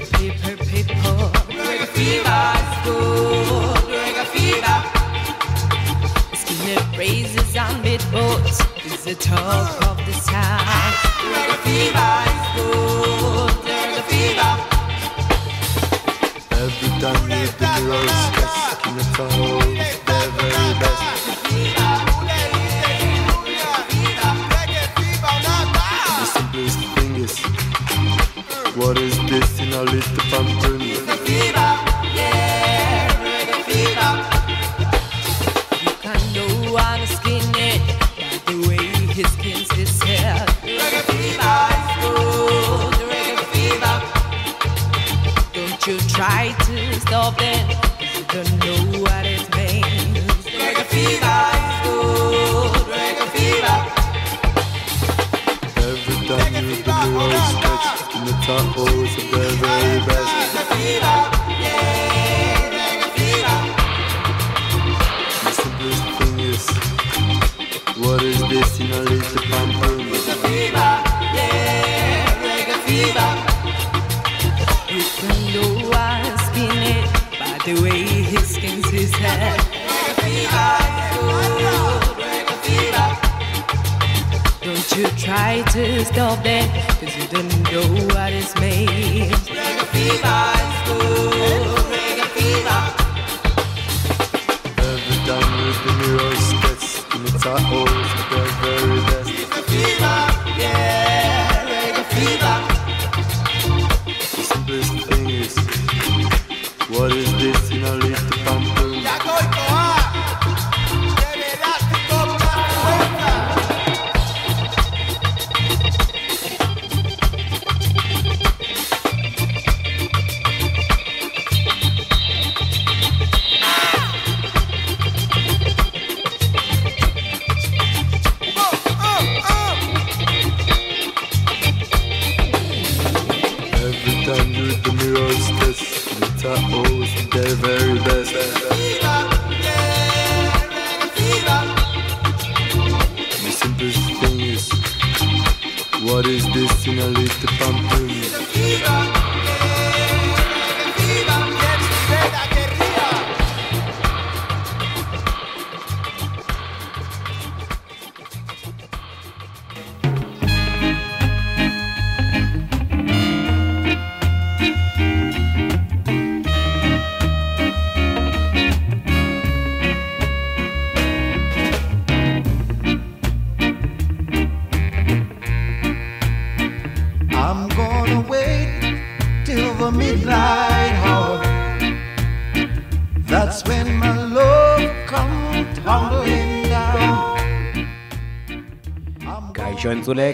the paper, in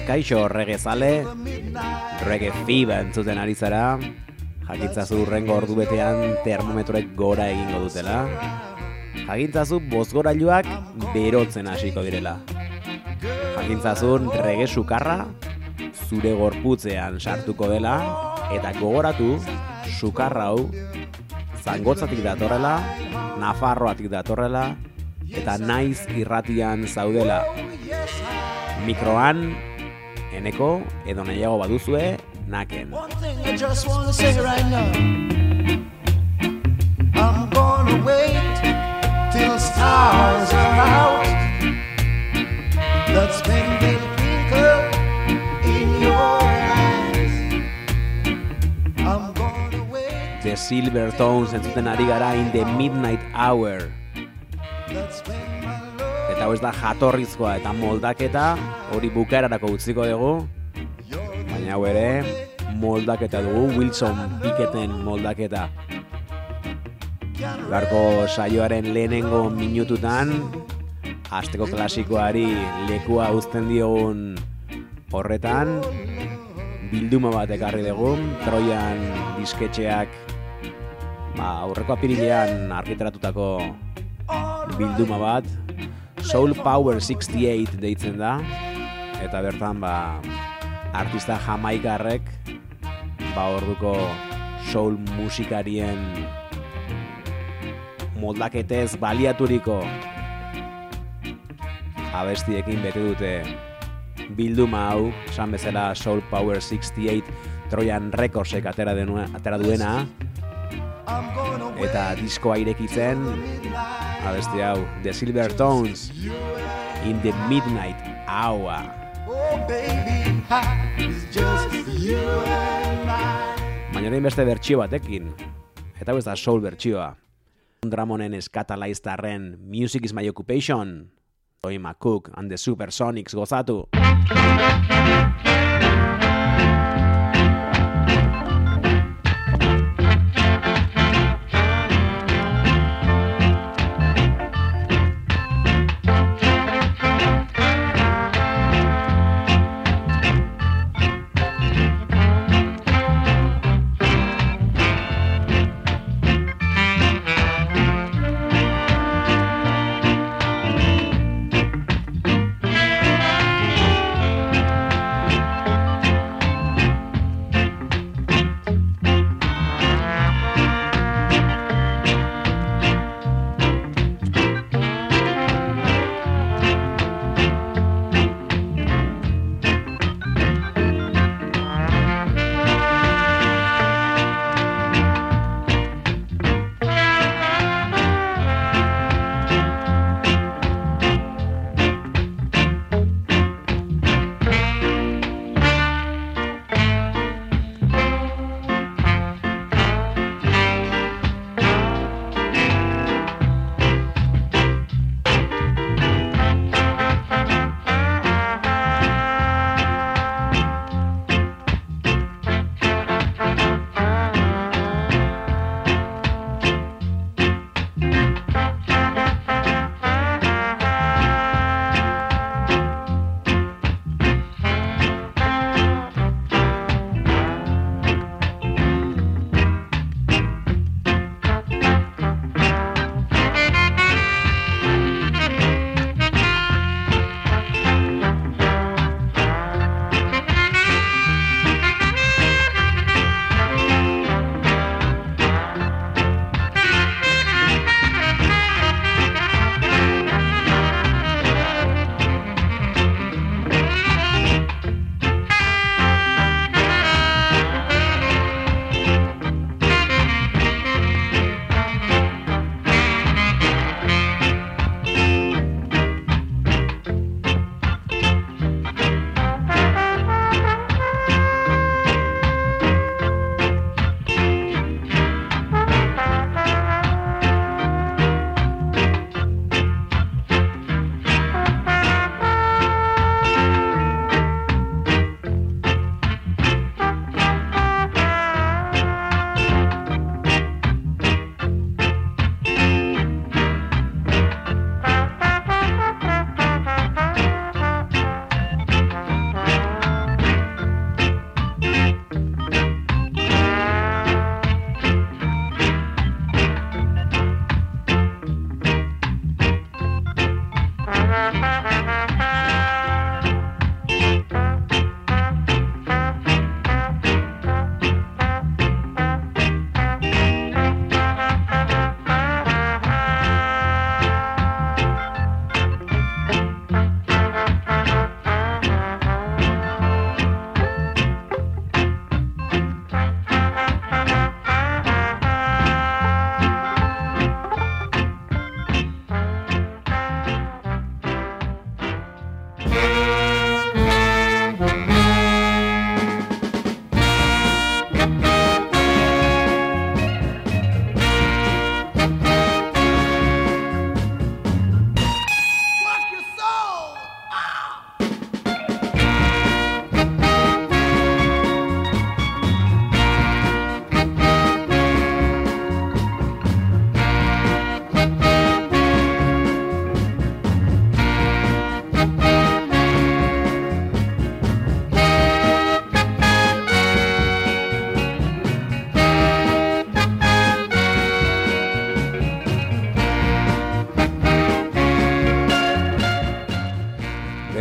Kaixo regezale, rege fiba entzuten ari zara, jakintzazu urrengo ordu betean termometroek gora egingo dutela, jakintzazu bozgorailuak berotzen hasiko direla, jakintzazun rege sukarra zure gorputzean sartuko dela, eta gogoratu sukarra hau zangotzatik datorrela, nafarroatik datorrela, eta naiz irratian zaudela. Mikroan, eneko, edo nahiago baduzue, naken. One thing I just wanna say right now. I'm gonna wait till stars are out. That's when they'll twinkle in your eyes. I'm gonna wait. The Silver Tones entzuten ari gara in the midnight hour. That's when hau ez da jatorrizkoa eta moldaketa, hori bukaerarako utziko dugu. Baina hau ere, moldaketa dugu, Wilson Picketen moldaketa. Garko saioaren lehenengo minututan, asteko klasikoari lekua uzten diogun horretan, bilduma bat ekarri dugu, Trojan disketxeak ba, aurreko apirilean argitaratutako bilduma bat, Soul Power 68 deitzen da, eta bertan ba, artista jamaikarrek ba orduko soul musikarien moldaketez baliaturiko abestiekin bete dute bilduma hau, esan bezala Soul Power 68 Trojan Recordsek atera, denua, atera duena, eta diskoa irekitzen, abesti hau, The Silver Tones, In the Midnight Hour. Oh. Baina orain beste bertsio batekin, eta hau ez da soul bertsioa. Dramonen eskatalaiztarren Music is my occupation, Toy McCook and the Supersonics gozatu.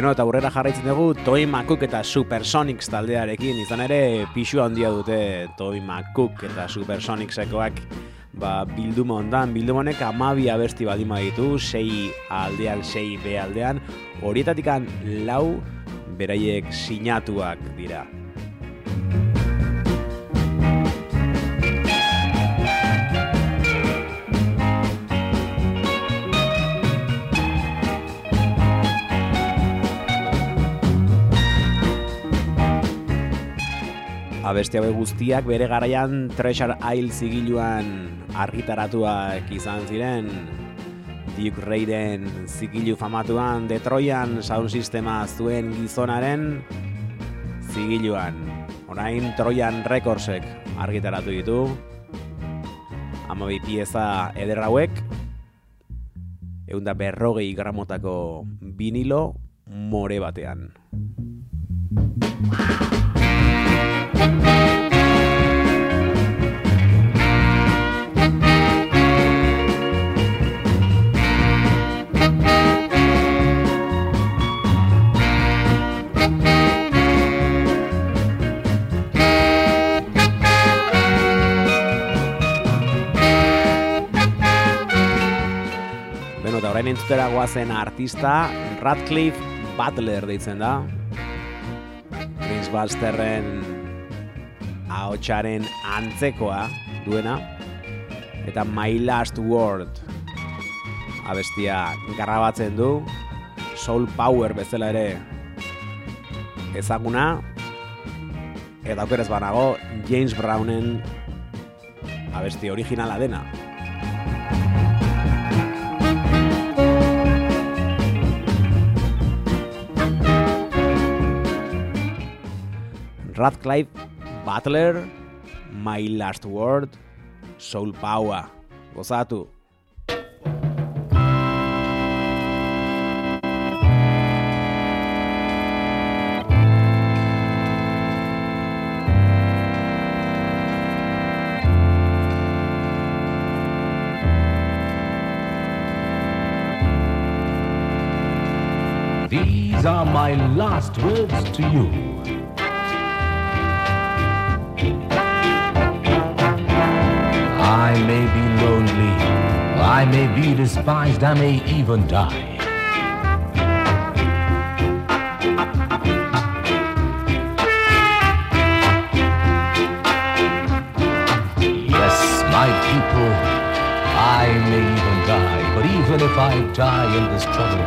Beno, eta aurrera jarraitzen dugu Toy McCook eta Supersonics taldearekin, izan ere pixu handia dute Toy McCook eta Supersonicsekoak. Ba, bilduma ondan, bilduma honek amabi abesti badima ditu, sei aldean, sei B aldean, horietatikan lau beraiek sinatuak dira. Abesti hauek guztiak bere garaian Treasure Isle zigiluan argitaratuak izan ziren Duke Raiden zigilu famatuan Detroitan sound sistema zuen gizonaren zigiluan. Orain Trojan Recordsek argitaratu ditu. Amabi pieza eder hauek. Eunda berrogei gramotako vinilo more batean. Orain entzutera goazen artista Radcliffe Butler deitzen da. Prince Busterren ahotsaren antzekoa duena. Eta My Last Word abestia garrabatzen du. Soul Power bezala ere ezaguna. Eta aukerez banago James Brownen abesti originala dena. Radcliffe Butler, My Last Word, Soul Power. Gozatu. These are my last words to you. I may be lonely, I may be despised, I may even die. Yes, my people, I may even die, but even if I die in this struggle,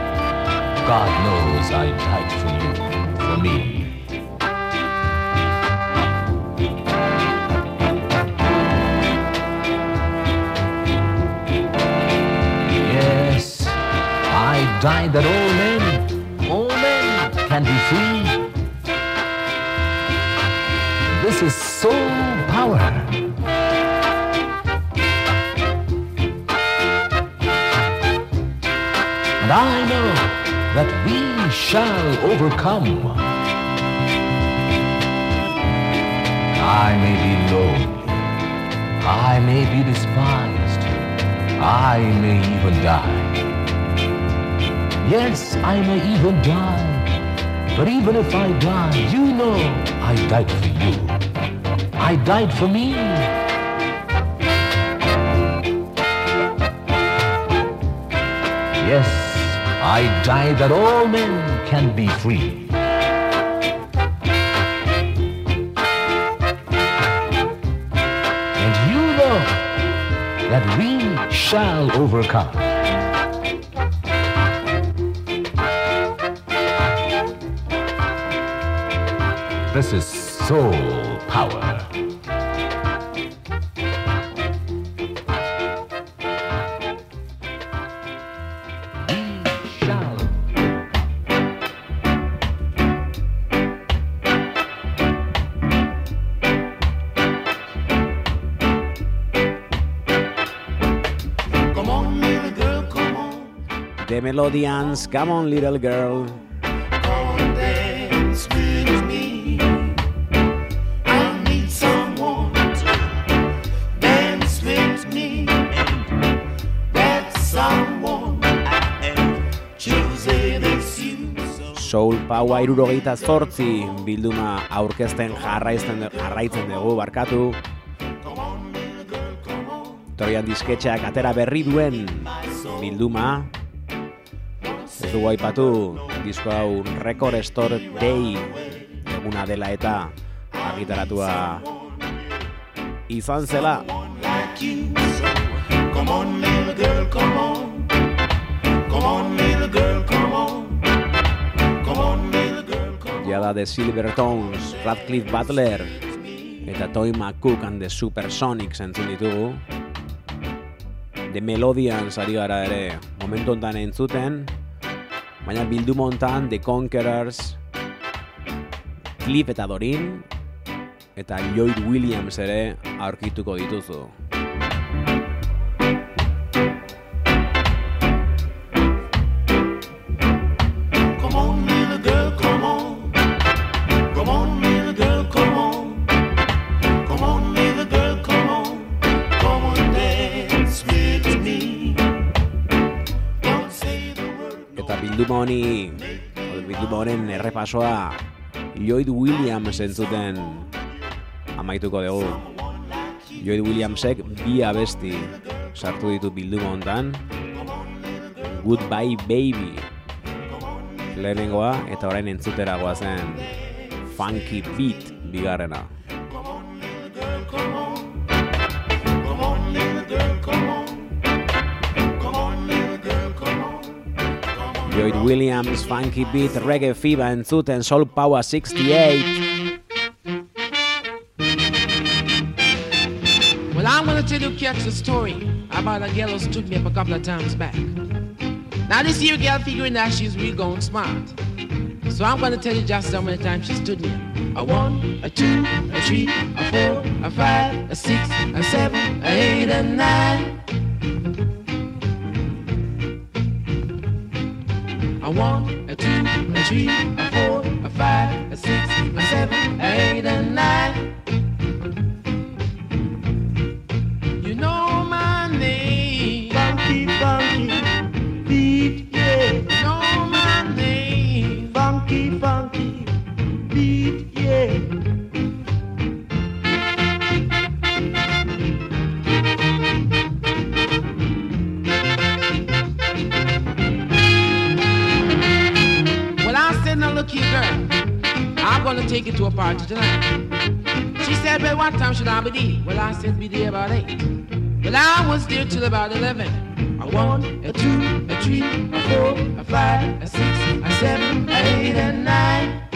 God knows I died for you, for me. Died that all men, all men can be free. This is soul power. And I know that we shall overcome. I may be lonely, I may be despised, I may even die. Yes, I may even die. But even if I die, you know I died for you. I died for me. Yes, I died that all men can be free. And you know that we shall overcome. This is soul power. We shall Come on, little girl, come on. The Melodians, Come on Little Girl. Power irurogeita zortzi bilduma aurkezten jarraitzen, jarraitzen dugu barkatu. Torian disketxeak atera berri duen bilduma. Ez dugu aipatu disko hau Record Store Day eguna dela eta argitaratua izan zela. come on, little girl, come on. Come on, little girl, Da The Silver Tones, Radcliffe Butler, eta Toy McCook and the Supersonics entzun ditugu. The Melodian sari gara ere momentu hontan entzuten, baina bildu montan The Conquerors, Cliff eta Dorin, eta Lloyd Williams ere aurkituko dituzu. O, bilduma honen errepasoa Lloyd Williams entzuten amaituko dugu. Lloyd Williamsek bi abesti sartu ditu bilduma hontan. Goodbye Baby lehenengoa eta orain entzutera goazen Funky Beat bigarrena. Lloyd Williams, Funky Beat, Reggae Fever entzuten Soul Power 68. Well, I'm gonna tell you catch a story about a girl who stood me up a couple of times back. Now this here girl figuring that she's real gone smart. So I'm gonna tell you just how many times she stood me up. A one, a two, a three, a four, a five, a six, a seven, a eight, a nine. A one, a two, a three, a four, a five, a six, a seven, a eight, a nine. take you to a party tonight. She said, well, what time should I be there? Well, I said, be there about 8. Well, I was there till about 11. A 1, a 2, a 3, a 4, a 5, a 6, a 7, a 8, and 9.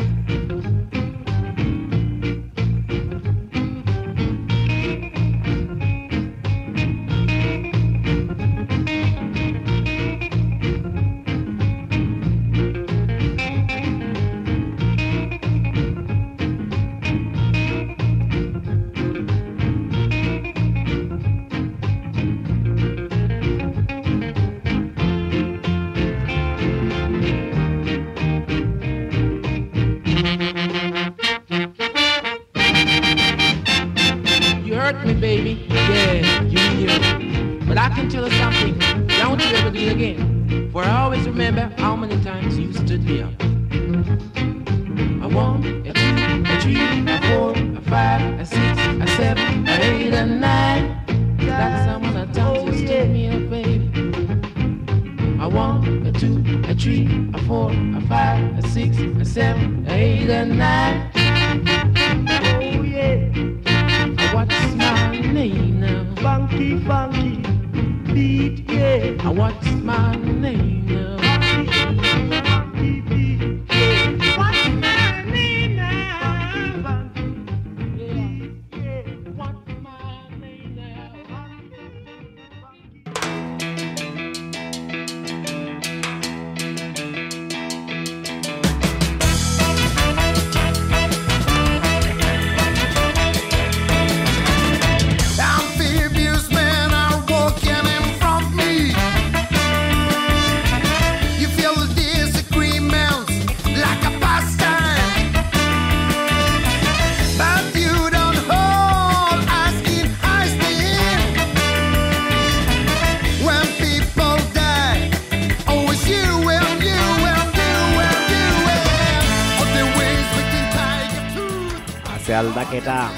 Aldaketa,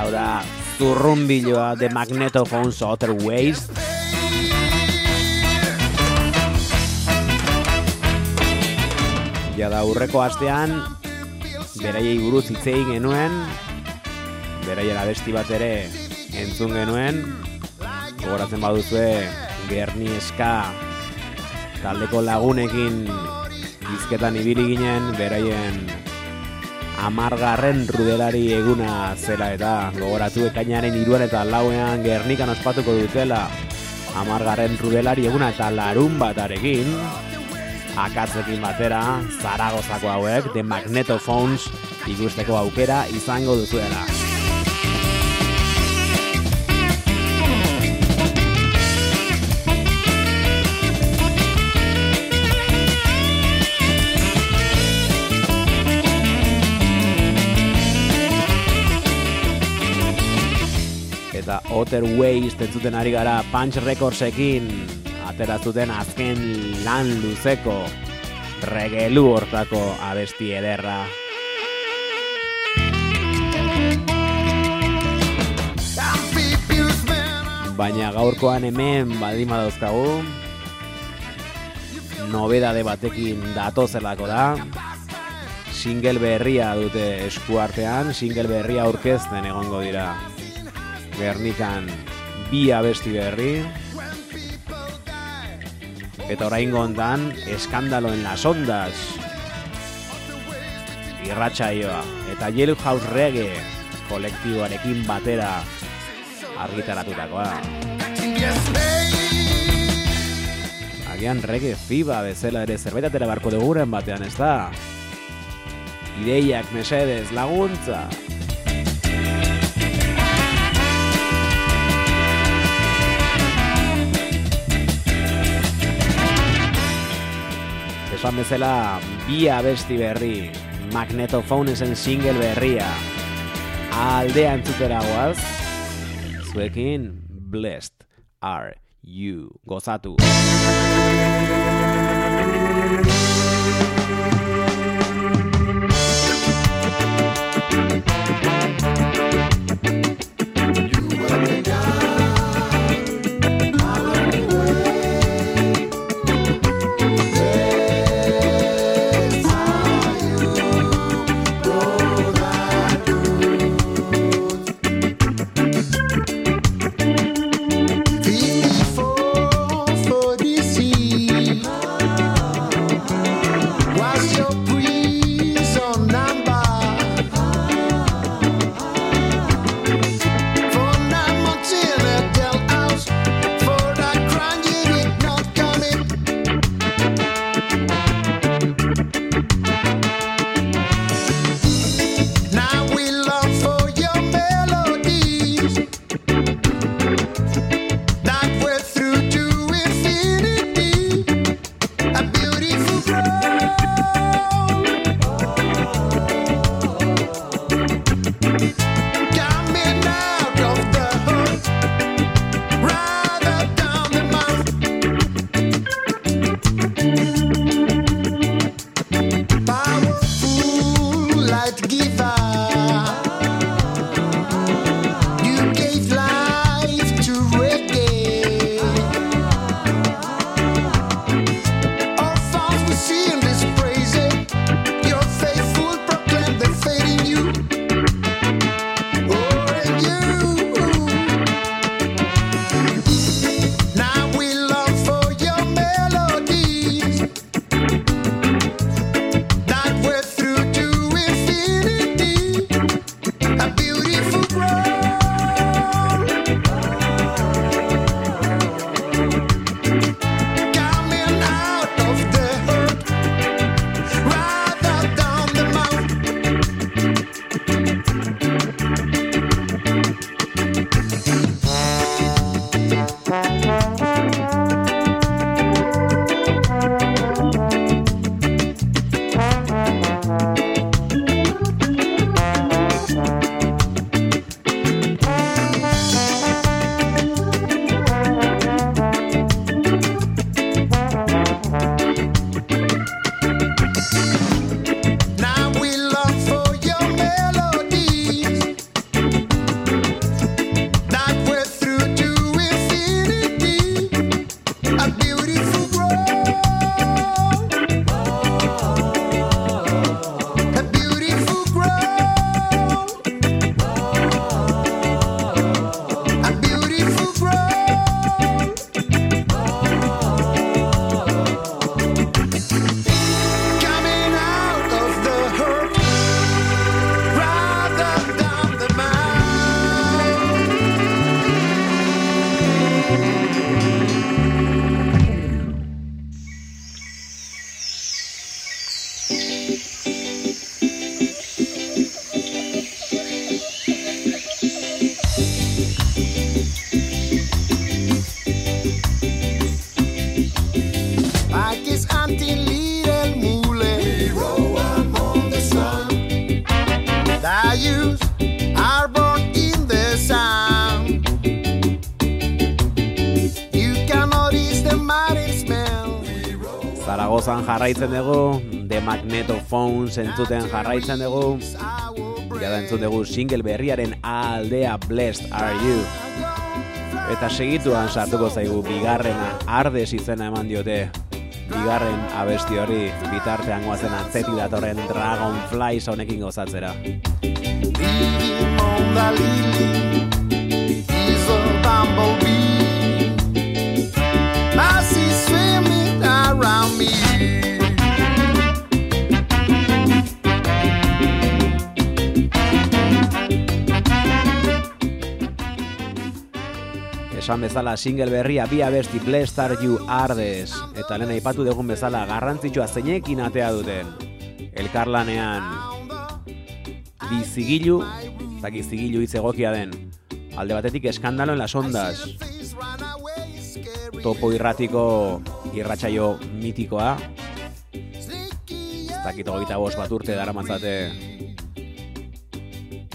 hau da, zurrumbiloa The Magnetophones Outer Waste. Ja da urreko astean, beraiei buruz hitz egin genuen, beraien abesti bat ere entzun genuen, gogoratzen baduzue Gerni Eska taldeko lagunekin bizketan ibili ginen, beraien amargarren rudelari eguna zela eta gogoratu ekainaren iruan eta lauean Gernikan ospatuko dutela amargarren rudelari eguna eta larun batarekin akatzekin batera Zaragozako hauek The Magnetophones ikusteko aukera izango duzuela. Waste entzuten ari gara Punch Recordsekin aterazuten azken lan luzeko regelu hortako abesti ederra. Baina gaurkoan hemen baldima dauzkagu nobedade batekin datozelako da. Single berria dute eskuartean single berria aurkezten egongo dira Gernikan bi abesti berri eta orain gondan eskandalo en las ondas irratsaioa eta Yellow House Reggae kolektiboarekin batera argitaratutakoa. Agian reggae fiba bezala ere zerbait atera barko duguren batean, ez da? Ideiak mesedez laguntza. Esan bezala, bi abesti berri, Magnetophonesen single berria, aldea entzutera goaz, zuekin blessed are you. Gozatu. Before jarraitzen dugu, The Magnetophones entzuten jarraitzen dugu, jada entzun dugu single berriaren aldea Blessed Are You. Eta segituan sartuko zaigu bigarrena Ardes izena eman diote bigarren abesti hori bitartean guazen atzeti datorren Dragonfly honekin gozatzera. Monda Esan bezala single berria bi abesti Blessed Are You Ardes eta lehen aipatu dugun bezala garrantzitsua zeinekin atea duten. Elkarlanean bi zigilu zaki zigilu hitz egokia den. Alde batetik eskandalo en las ondas. Topo irratiko irratsaio mitikoa. Ez dakit hogeita bost bat urte dara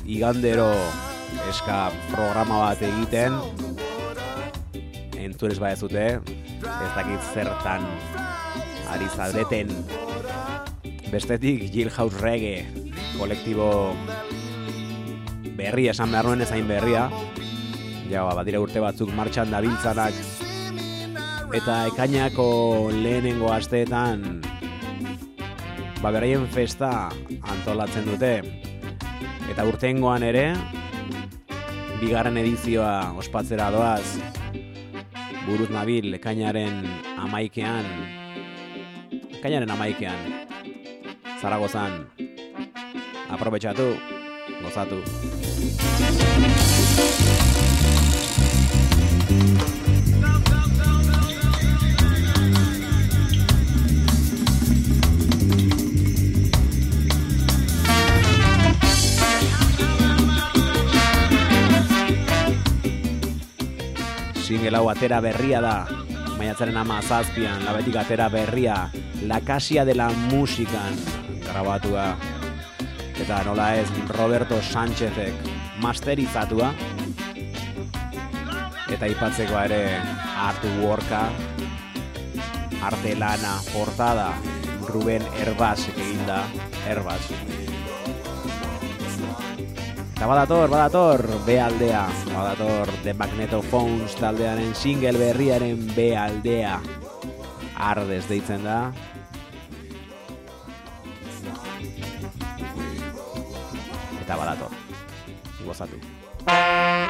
igandero eska programa bat egiten entzunez ba ez dute, ez dakit zertan ari zaudeten. Bestetik Jailhouse Reggae kolektibo berri esan behar nuen ezain berria. Ja, ba, badira urte batzuk martxan dabiltzanak eta ekainako lehenengo asteetan ba, beraien festa antolatzen dute. Eta urtengoan ere, bigarren edizioa ospatzera doaz, buruz nabil ekainaren amaikean. Ekainaren amaikean. Zaragozan. Aprobetxatu. Gozatu single hau atera berria da. Maiatzaren ama zazpian labetik atera berria La Casia de la Musikan grabatua. Eta nola ez Roberto Sánchezek masterizatua. Eta ipatzekoa ere artworka arte lana portada Ruben Herbaz eginda Herbaz Eta badator, badator, B aldea, badator The Magnetophones taldearen single berriaren B aldea. Ardez deitzen da. Eta badator, gozatu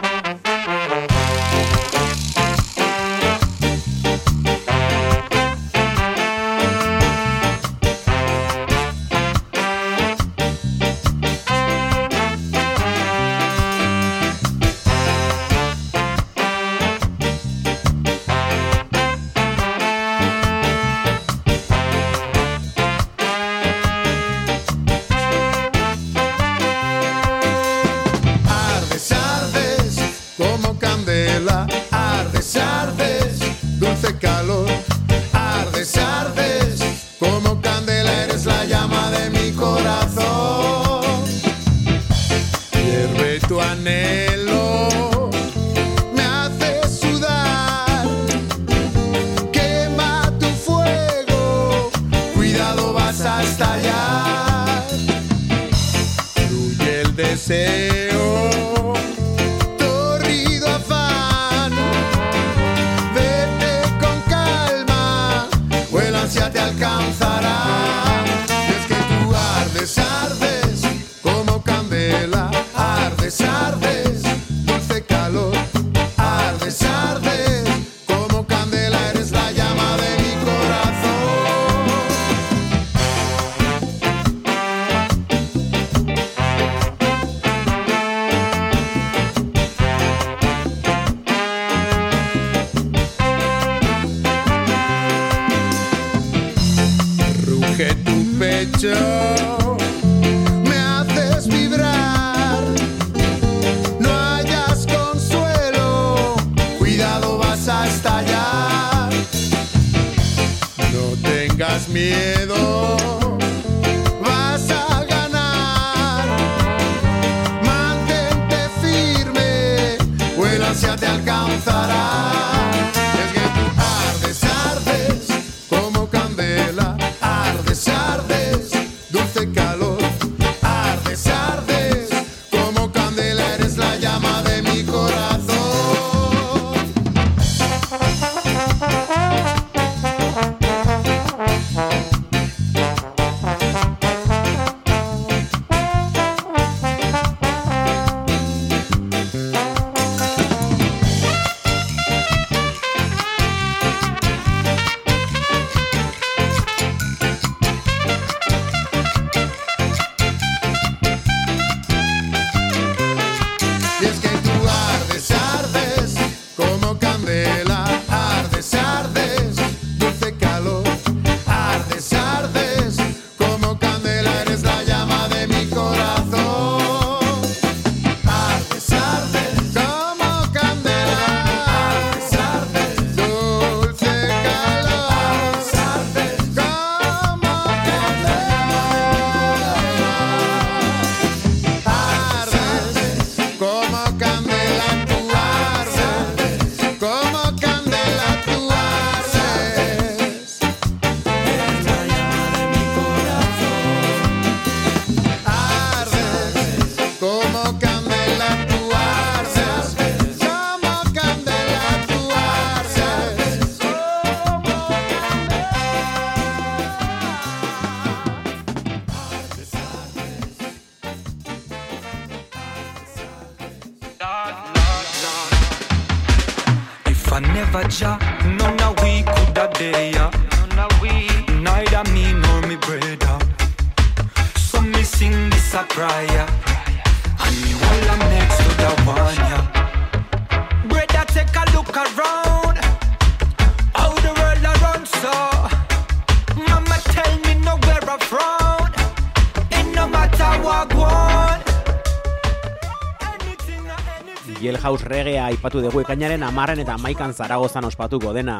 aipatu dugu ekainaren amarren eta maikan Zaragozan ospatuko dena.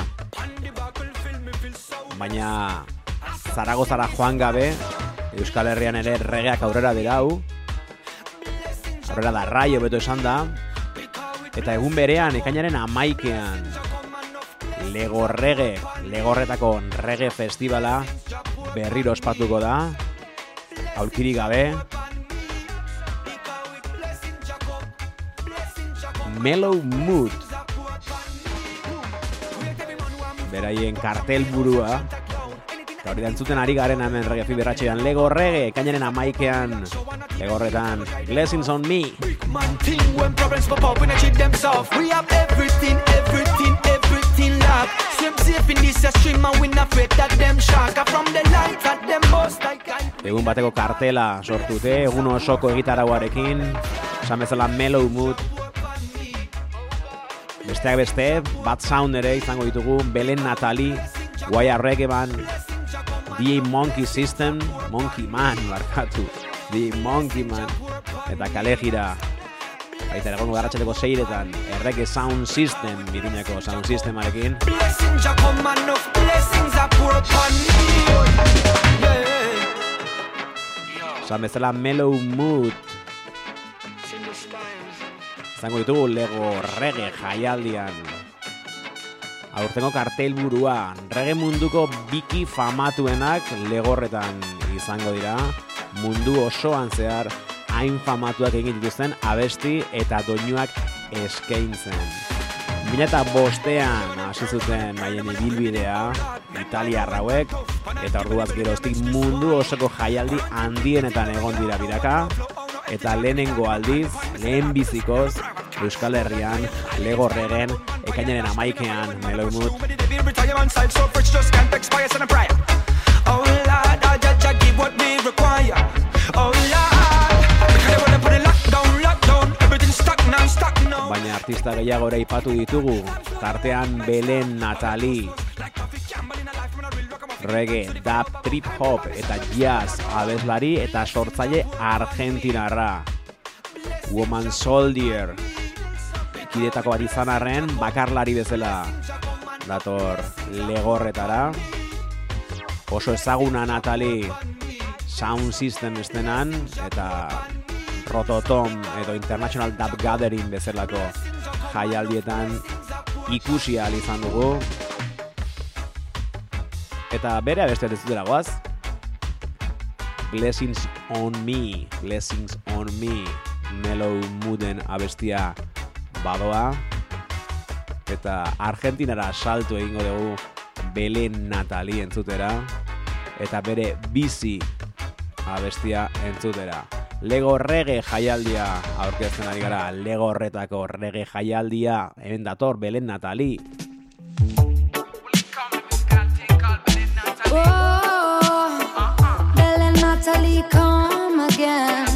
Baina Zaragozara joan gabe, Euskal Herrian ere regeak aurrera dirau. Aurrera da raio beto esan da. Eta egun berean, ekainaren amaikean, Lego Rege, Legorretako Rege Festivala berriro ospatuko da. Aulkiri gabe, Mellow Mood. Beraien kartel burua. Eta hori da entzuten ari garen hemen reggae fiberratxean Lego Rege, kainaren amaikean Legorretan Blessings on Me. Man thing when problems pop up, we not treat them. We have everything, everything, everything locked. Swim safe in this stream and we not afraid that them. And From the lights at them like I Egun bateko kartela sortute, egun osoko egitarauarekin, esan bezala Mellow Mood. Besteak beste, Bad Sound ere izango ditugu, Belen Natali, Reggae Band, DJ Monkey System, Monkey Man, barkatu, DJ Monkey Man, eta kale gira, baita egongo garratxateko seiretan, Errege Sound System, Iruñako Sound Systemarekin, esan bezala Mellow Mood, izango ditugu Lego Reggae jaialdian. Aurtengo kartel burua, rege munduko biki famatuenak legorretan izango dira, mundu osoan zehar hain famatuak egin dituzten abesti eta doinuak eskaintzen. Mila eta bostean hasi zuten haien ibilbidea, Italiar hauek, eta orduaz geroztik mundu osoko jaialdi handienetan egon dira biraka, eta lehenengo aldiz, lehen bizikoz, Euskal Herrian, Lego Regen, ekainaren amaikean, prayer. Oh baina artista gehiago ere ipatu ditugu, tartean Belen Natali, reggae, dub, trip hop eta jazz abeslari eta sortzaile argentinarra. Woman Soldier, kidetako bat izan arren, bakarlari bezala dator legorretara. Oso ezaguna Natali Sound System estenan eta Rototom edo International Dub Gathering bezalako jaialdietan ikusi ahal izan dugu. Eta bere abeste ez dutela goaz. Blessings on me, Blessings on me, Mellow Mooden abestia badoa. Eta Argentinara salto egingo dugu Belen Natali entzutera. Eta bere bizi abestia entzutera. Lego Rege jaialdia aurkezten ari gara. Lego horretako Rege jaialdia. Hemen dator Belen Natali. Come again.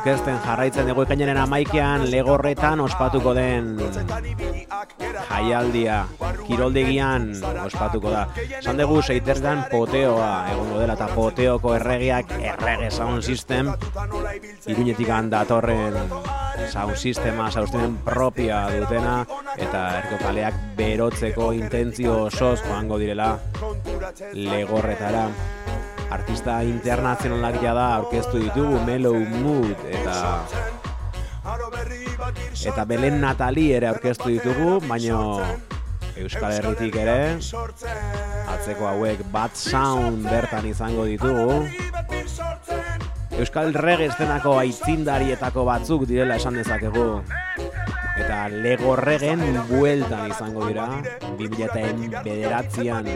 Aurkezten jarraitzen dugu ekainaren amaikean legorretan ospatuko den jaialdia kiroldegian ospatuko da. Esan dugu seiterdan poteoa egongo dela eta poteoko erregeak errege sound system iruñetik datorren sound sistema, saustimen propia dutena eta erko kaleak berotzeko intentzio osoz joango direla legorretara artista internazionalak jada aurkeztu ditugu Mellow Mood eta eta Belen Natali ere aurkeztu ditugu, baino Euskal Herritik ere atzeko hauek Bad Sound bertan izango ditugu. Euskal Reggae estenako aitzindarietako batzuk direla esan dezakegu. Eta Lego Regen bueltan izango dira 2009an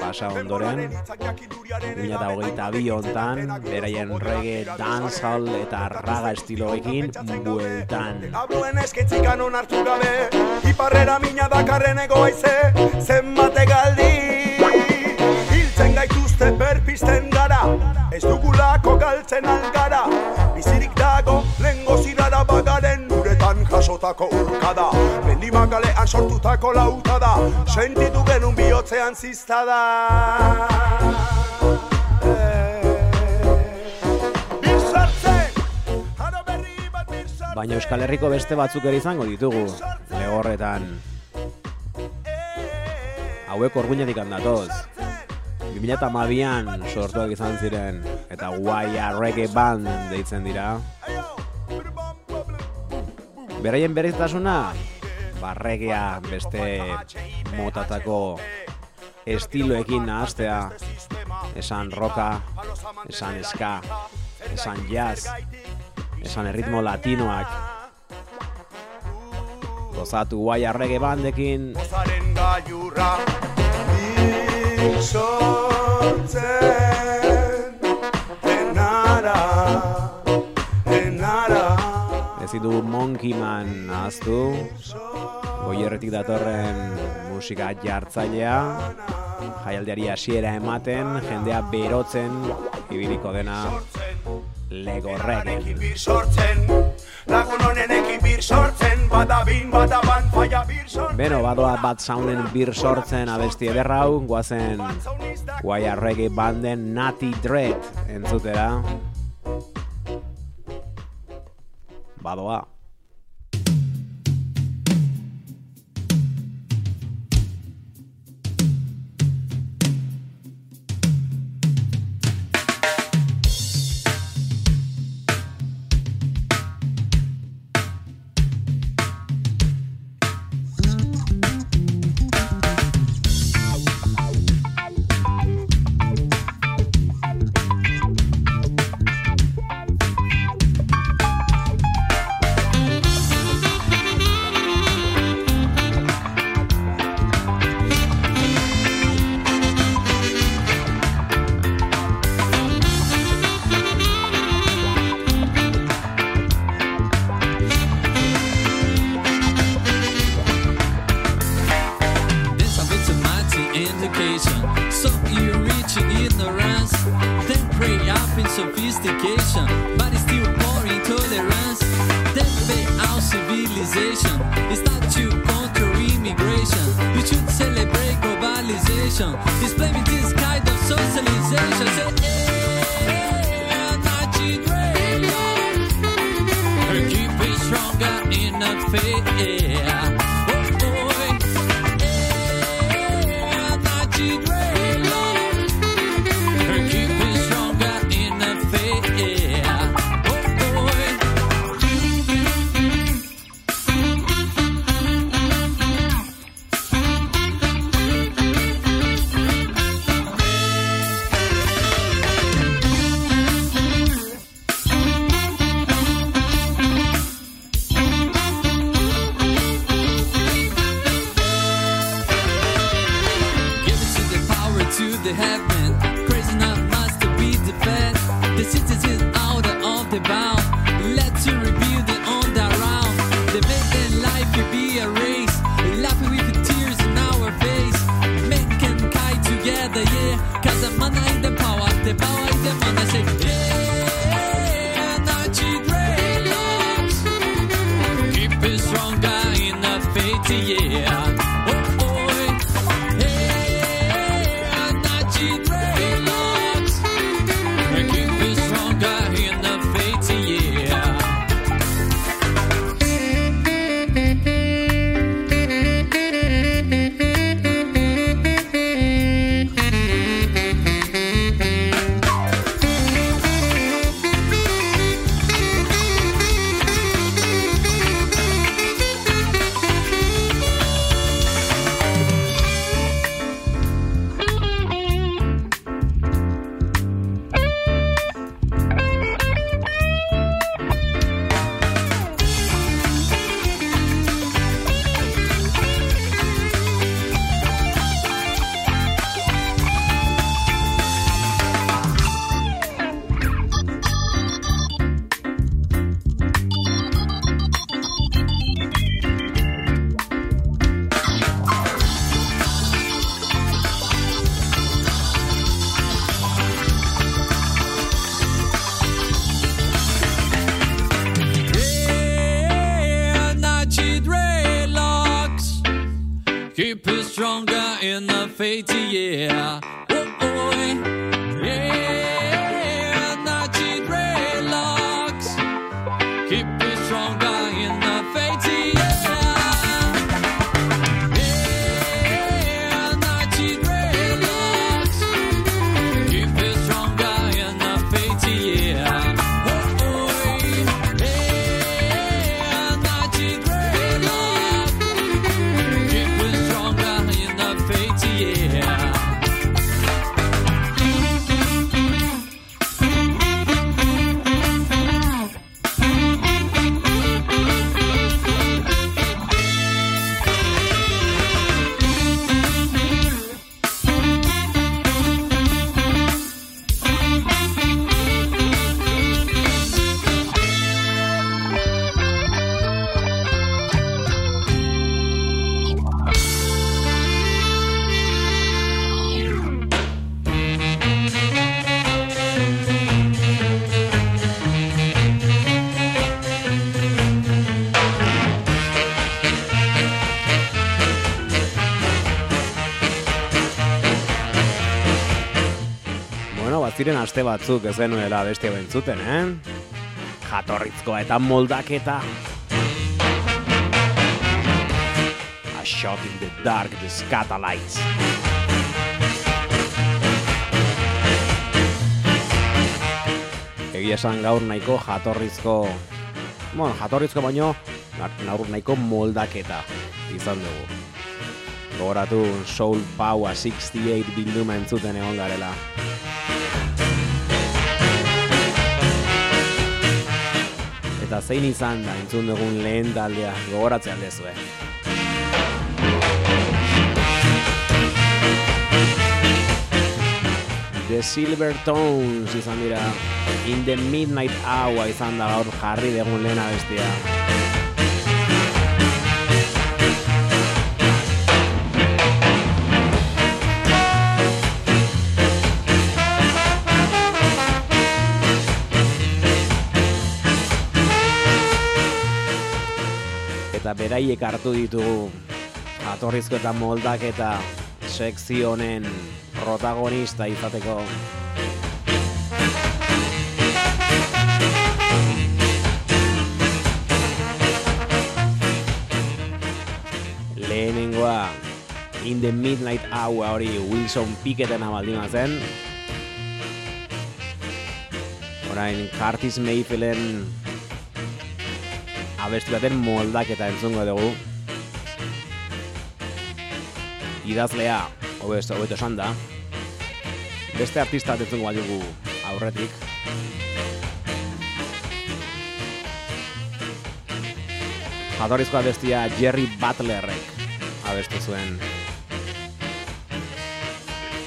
pasa ondoren 2022 hontan beraien reggae, dancehall eta raga estiloekin bueltan. Abuen eskitzikan onartu gabe Iparrera mina dakarren egoaize Zenbate galdi Hiltzen gaituzte berpisten gara Ez dugulako galtzen algara Bizirik dago lengo zirara bagaren Uretan jasotako urkada. Mendimakalean sortutako lauta da. Sentitu genun bihotzean ziztada Baina Euskal Herriko beste batzuk ere izango ditugu Legorretan Hauek orguinetik handatoz 2012an sortuak izan ziren Eta Guaia Reggae Band deitzen dira Beraien berezitasuna Barregea beste motatako estiloekin nahaztea Esan roka, esan ska, esan jazz, esan erritmo latinoak. Gozatu Guaia Reggae Bandekin. Zaren gaiurra Ezin dugu Monkey Man ahaztu goierretik datorren musika jartzailea, jaialdiari hasiera ematen, jendea berotzen, ibiliko dena legorregen. sortzen Lagun honenekin bir sortzen Badabin, badaban, faia bir sortzen Beno, badoa bat saunen bir sortzen abesti ederra hau, guazen guaia reggae banden Nati Dread entzutera. Badoa. Ignorance, then pray up in sophistication, but it's still pouring tolerance. Then pay out civilization. It's not to counter immigration. You should celebrate globalization. It's blaming this kind of socialization. Say, keep it stronger in the faith. Yeah. Baziren aste batzuk ez genuela beste bentzuten, eh? Jatorrizkoa eta moldaketa. A shot in the dark, the scatalites. Egia esan gaur nahiko jatorrizko, bueno, jatorrizko baino, gaur nahiko moldaketa izan dugu. Gogoratu Soul Power 68 bilduma entzuten egon garela. Eta zein izan da entzun dugun lehen taldea gogoratzen dezue. The Silver Tones izan dira In the Midnight Hour izan da gaur jarri dugun lehen abestia. Beraiek hartu ditugu jatorrizko eta moldak eta sekzio honen protagonista izateko. Lehenengoa In the Midnight Hour hori Wilson Picketena baldin zen. Orain Curtis Mayfielden abesti baten moldaketa entzungo dugu. Idazlea, hobeto hobeto esan da. Beste artista bat entzungo badugu aurretik. Jatorrizko abestia Jerry Butlerrek abestu zuen.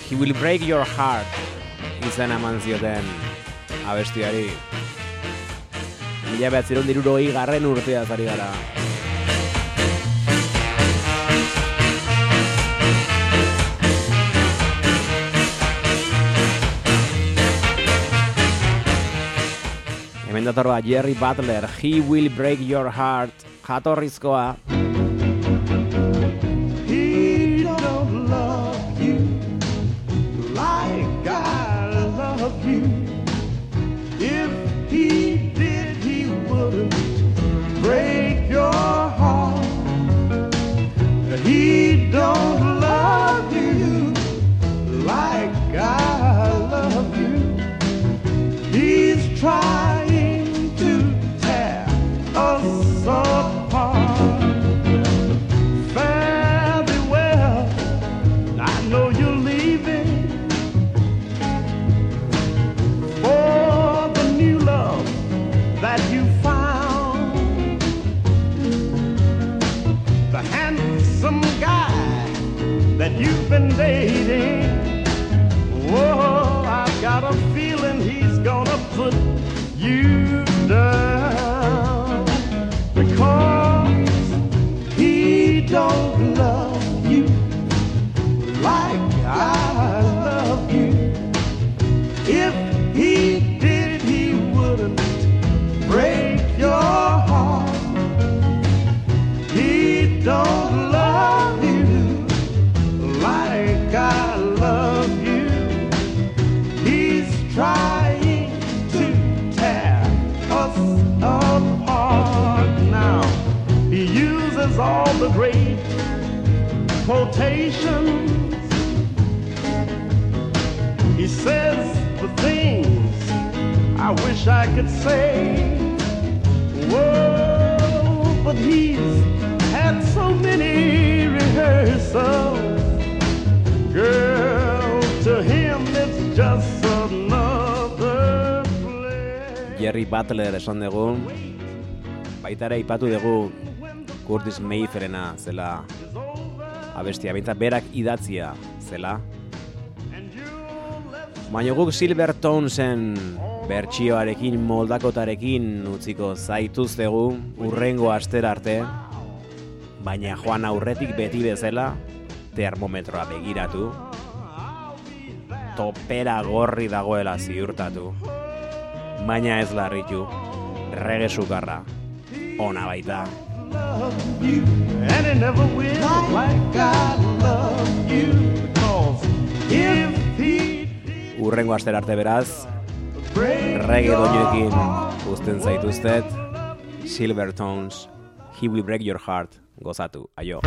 He will break your heart izen eman zioten abestiari. Mila behatzeron diruroi garren urtea zari gara. Hemen datorra Jerry Butler, He Will Break Your Heart, jatorrizkoa. Baita ere ipatu dugu Curtis Mayfierena zela abestia, baita berak idatzia zela. Baina guk Silver Tonesen bertsioarekin, moldakotarekin utziko zaituztegu urrengo astera arte, baina joan aurretik beti bezala termometroa begiratu, topera gorri dagoela ziurtatu, baina ez larritu, rege sukarra, ona baita. urrengo aster arte beraz, reggae doinoekin uzten zaituztet, Silver Tones, He Will Break Your Heart, gozatu, aio.